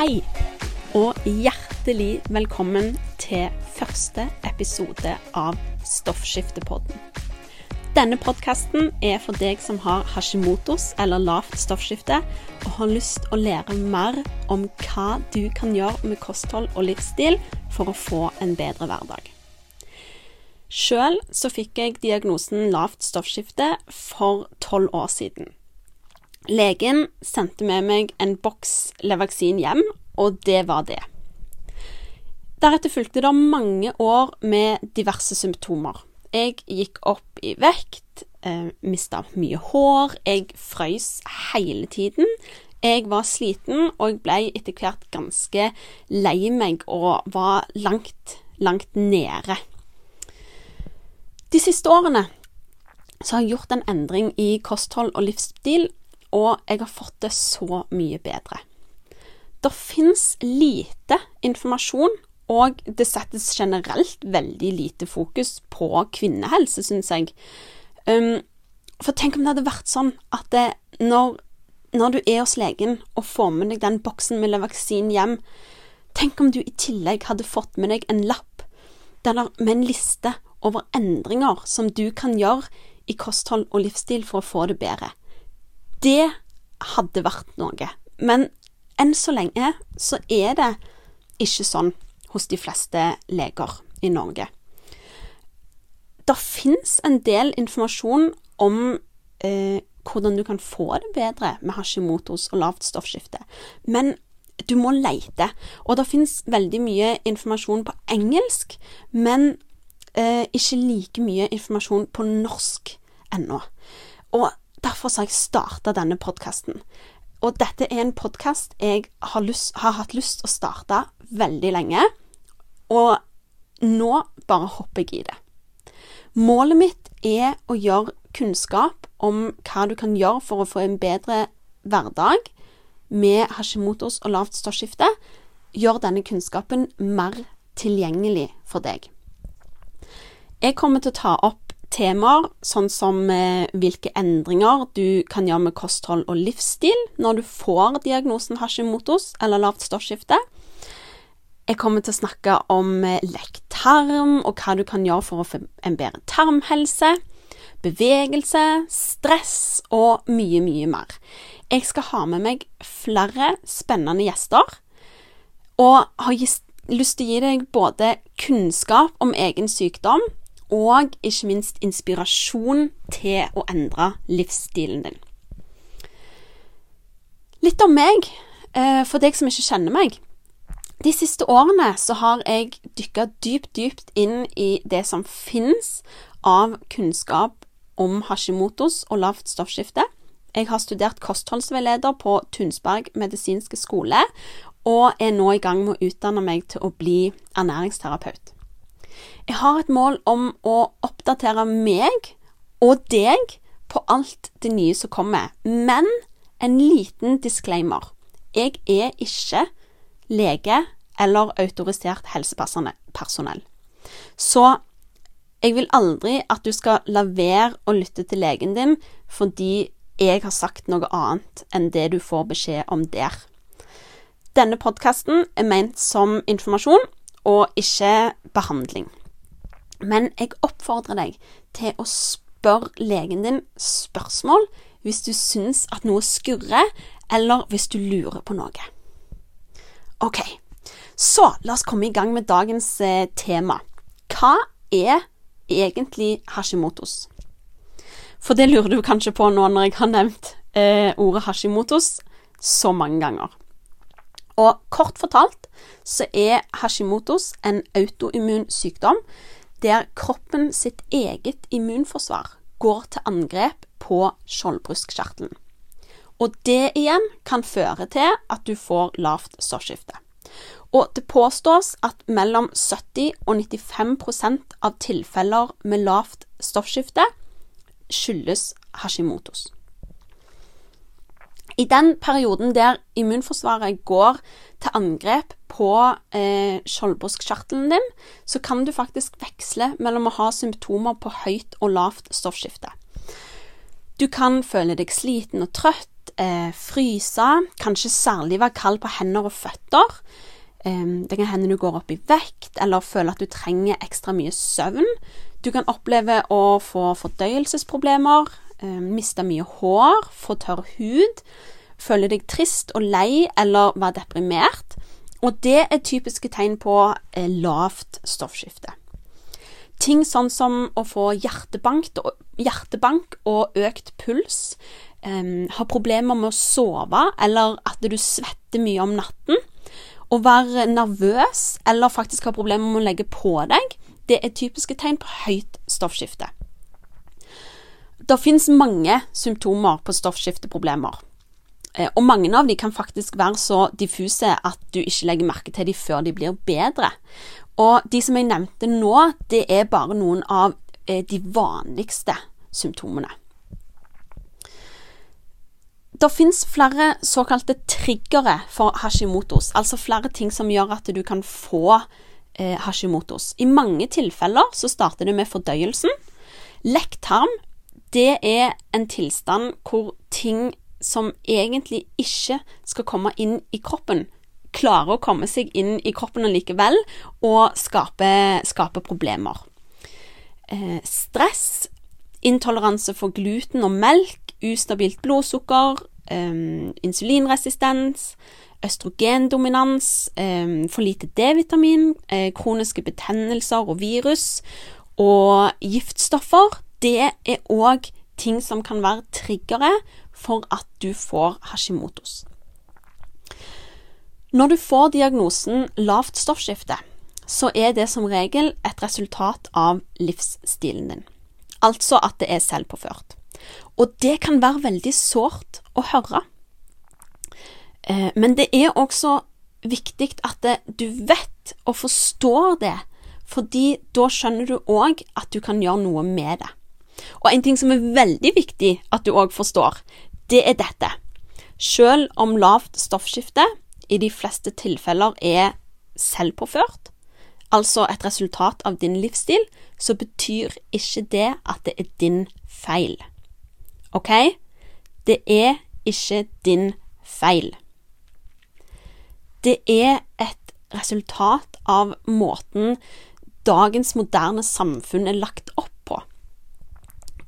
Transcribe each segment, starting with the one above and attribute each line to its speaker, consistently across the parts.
Speaker 1: Hei, og hjertelig velkommen til første episode av Stoffskiftepodden. Denne podkasten er for deg som har Hashimotos eller lavt stoffskifte, og har lyst å lære mer om hva du kan gjøre med kosthold og livsstil for å få en bedre hverdag. Sjøl så fikk jeg diagnosen lavt stoffskifte for tolv år siden. Legen sendte med meg en boks Levaksin hjem, og det var det. Deretter fulgte det mange år med diverse symptomer. Jeg gikk opp i vekt, eh, mista mye hår, jeg frøys hele tiden. Jeg var sliten, og jeg ble etter hvert ganske lei meg og var langt, langt nede. De siste årene så har jeg gjort en endring i kosthold og livsstil og jeg har fått det så mye bedre. Det fins lite informasjon, og det settes generelt veldig lite fokus på kvinnehelse, syns jeg. Um, for tenk om det hadde vært sånn at det, når, når, du er hos legen og får med deg den boksen med Levaksin hjem, tenk om du i tillegg hadde fått med deg en lapp der, med en liste over endringer som du kan gjøre i kosthold og livsstil for å få det bedre. Det hadde vært noe. Men enn så lenge så er det ikke sånn hos de fleste leger i Norge. Det fins en del informasjon om eh, hvordan du kan få det bedre med Hashimotos og lavt stoffskifte, men du må leite. Og det fins veldig mye informasjon på engelsk, men eh, ikke like mye informasjon på norsk ennå. Og Derfor har jeg starta denne podkasten. Og dette er en podkast jeg har, lyst, har, hatt lyst til å starte veldig lenge. Og nå bare hopper jeg i det. Målet mitt er å gjøre kunnskap om hva du kan gjøre for å få en bedre hverdag med Hashimotos og lavt stoffskifte, gjøre denne kunnskapen mer tilgjengelig for deg. Jeg kommer til å ta opp temaer, sånn som eh, hvilke endringer du kan gjøre med kosthold og livsstil når du får diagnosen Hashimotos eller lavt stoffskifte. Jeg kommer til å snakke om eh, lekk tarm og hva du kan gjøre for å få en bedre tarmhelse. Bevegelse, stress og mye, mye mer. Jeg skal ha med meg flere spennende gjester, og har lyst til å gi deg både kunnskap om egen sykdom og ikke minst inspirasjon til å endre livsstilen din. Litt om meg, eh, for deg som ikke kjenner meg. De siste årene så har jeg dykka dypt, dypt inn i det som finnes av kunnskap om Hashimotos og lavt stoffskifte. Jeg har studert kostholdsveileder på Tunsberg medisinske skole, og er nå i gang med å utdanne meg til å bli ernæringsterapeut. Jeg har et mål om å oppdatere meg og deg på alt det nye som kommer. Men en liten disclaimer. Jeg er ikke lege eller autorisert helsepersonell. Så jeg vil aldri at du skal la være å lytte til legen din fordi jeg har sagt noe annet enn det du får beskjed om der. Denne podkasten er ment som informasjon og ikke behandling. Men jeg oppfordrer deg til å spørre legen din spørsmål hvis du syns at noe skurrer, eller hvis du lurer på noe. OK, så la oss komme i gang med dagens eh, tema. Hva er egentlig Hashimotos? For det lurer du kanskje på nå når jeg har nevnt eh, ordet Hashimotos så mange ganger. Og kort fortalt så er Hashimotos en autoimmun sykdom der kroppen sitt eget immunforsvar går til angrep på skjoldbruskkjertelen. Og det igjen kan føre til at du får lavt stoffskifte. Og det påstås at mellom 70 og 95% av tilfeller med lavt stoffskifte skyldes Hashimotos. I den perioden der immunforsvaret går til angrep på eh, skjoldbruskkjertelen din, så kan du faktisk veksle mellom å ha symptomer på høyt og lavt stoffskifte. Du kan føle deg sliten og trøtt, eh, fryse, kanskje særlig være kald på hender og føtter. Eh, det kan hende du går opp i vekt, eller føler at du trenger ekstra mye søvn. Du kan oppleve å få fordøyelsesproblemer, um, miste mye hår, få tørr hud, føle deg trist og lei eller være deprimert. Og det er typiske tegn på eh, lavt stoffskifte. Ting sånn som å få hjertebank, hjertebank og økt puls, eh, ha problemer med å sove, eller at du svetter mye om natten å være nervøs eller faktisk ha problemer med å legge på deg, det er typiske tegn på høyt stoffskifte. Det finnes mange symptomer på stoffskifteproblemer. Eh, og mange av de kan faktisk være så diffuse at du ikke legger merke til dem før de blir bedre. Og de som jeg nevnte nå, det er bare noen av eh, de vanligste symptomene. Det fins flere såkalte triggere for Hashimotos, altså flere ting som gjør at du kan få eh, Hashimotos. I mange tilfeller så starter det med fordøyelsen. Lekt tarm, det er en tilstand hvor ting som egentlig ikke skal komme inn i kroppen, klarer å komme seg inn i kroppen allikevel og skape, skape problemer. Eh, stress, intoleranse for gluten og melk, ustabilt blodsukker, eh, insulinresistens, østrogendominans, eh, for lite D-vitamin, uh, kroniske betennelser og virus og giftstoffer. Det er òg ting som kan være triggere for at du får Hashimotos. Når du får diagnosen lavt stoffskifte, så er det som regel et resultat av livsstilen din. Altså at det er selvpåført. Og det kan være veldig sårt å høre. Eh, men det er også viktig at du vet og forstår det, fordi da skjønner du òg at du kan gjøre noe med det. Og en ting som er veldig viktig at du òg forstår, det er dette. Selv om lavt stoffskifte i de fleste tilfeller er selvpåført, altså et resultat av din livsstil, så betyr ikke det at det er din feil. OK? Det er ikke din feil. Det er et resultat av måten dagens moderne samfunn er lagt opp.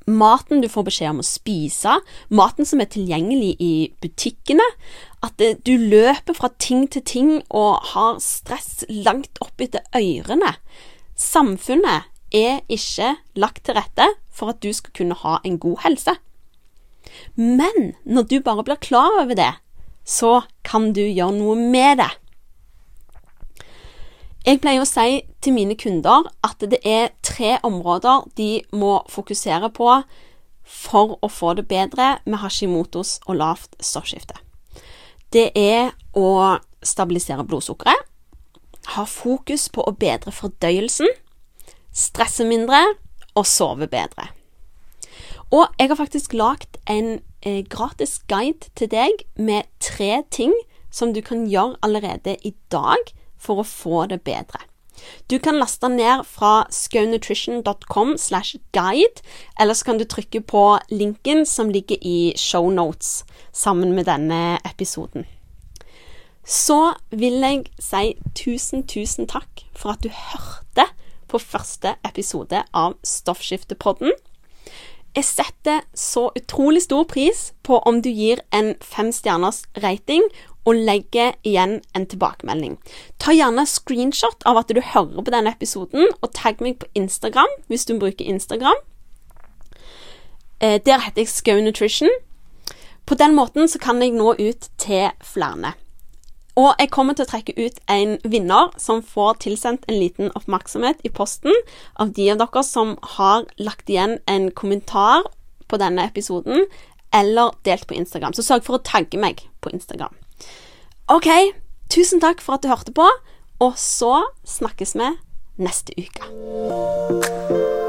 Speaker 1: Maten du får beskjed om å spise, maten som er tilgjengelig i butikkene, at du løper fra ting til ting og har stress langt opp etter ørene. Samfunnet er ikke lagt til rette for at du skal kunne ha en god helse. Men når du bare blir klar over det, så kan du gjøre noe med det. Jeg pleier å si til mine kunder at det er tre områder de må fokusere på for å få det bedre med Hashimotos og lavt stoffskifte. Det er å stabilisere blodsukkeret, ha fokus på å bedre fordøyelsen, stresse mindre og sove bedre. Og jeg har faktisk lagd en eh, gratis guide til deg med tre ting som du kan gjøre allerede i dag for å få det bedre. Du kan laste ned fra skownutrition.com slash guide, eller så kan du trykke på linken som ligger i shownotes sammen med denne episoden. Så vil jeg si tusen, tusen takk for at du hørte på første episode av Stoffskiftepodden. Jeg setter så utrolig stor pris på om du gir en fem stjerners rating og legger igjen en tilbakemelding. Ta gjerne screenshot av at du hører på denne episoden, og tagg meg på Instagram hvis du bruker Instagram. Eh, der heter jeg Skau Nutrition. På den måten så kan jeg nå ut til flere. Og jeg kommer til å trekke ut en vinner som får tilsendt en liten oppmerksomhet i posten av de av dere som har lagt igjen en kommentar på denne episoden eller delt på Instagram. Så sørg for å tagge meg på Instagram. OK, tusen takk for at du hørte på, og så snakkes vi neste uke.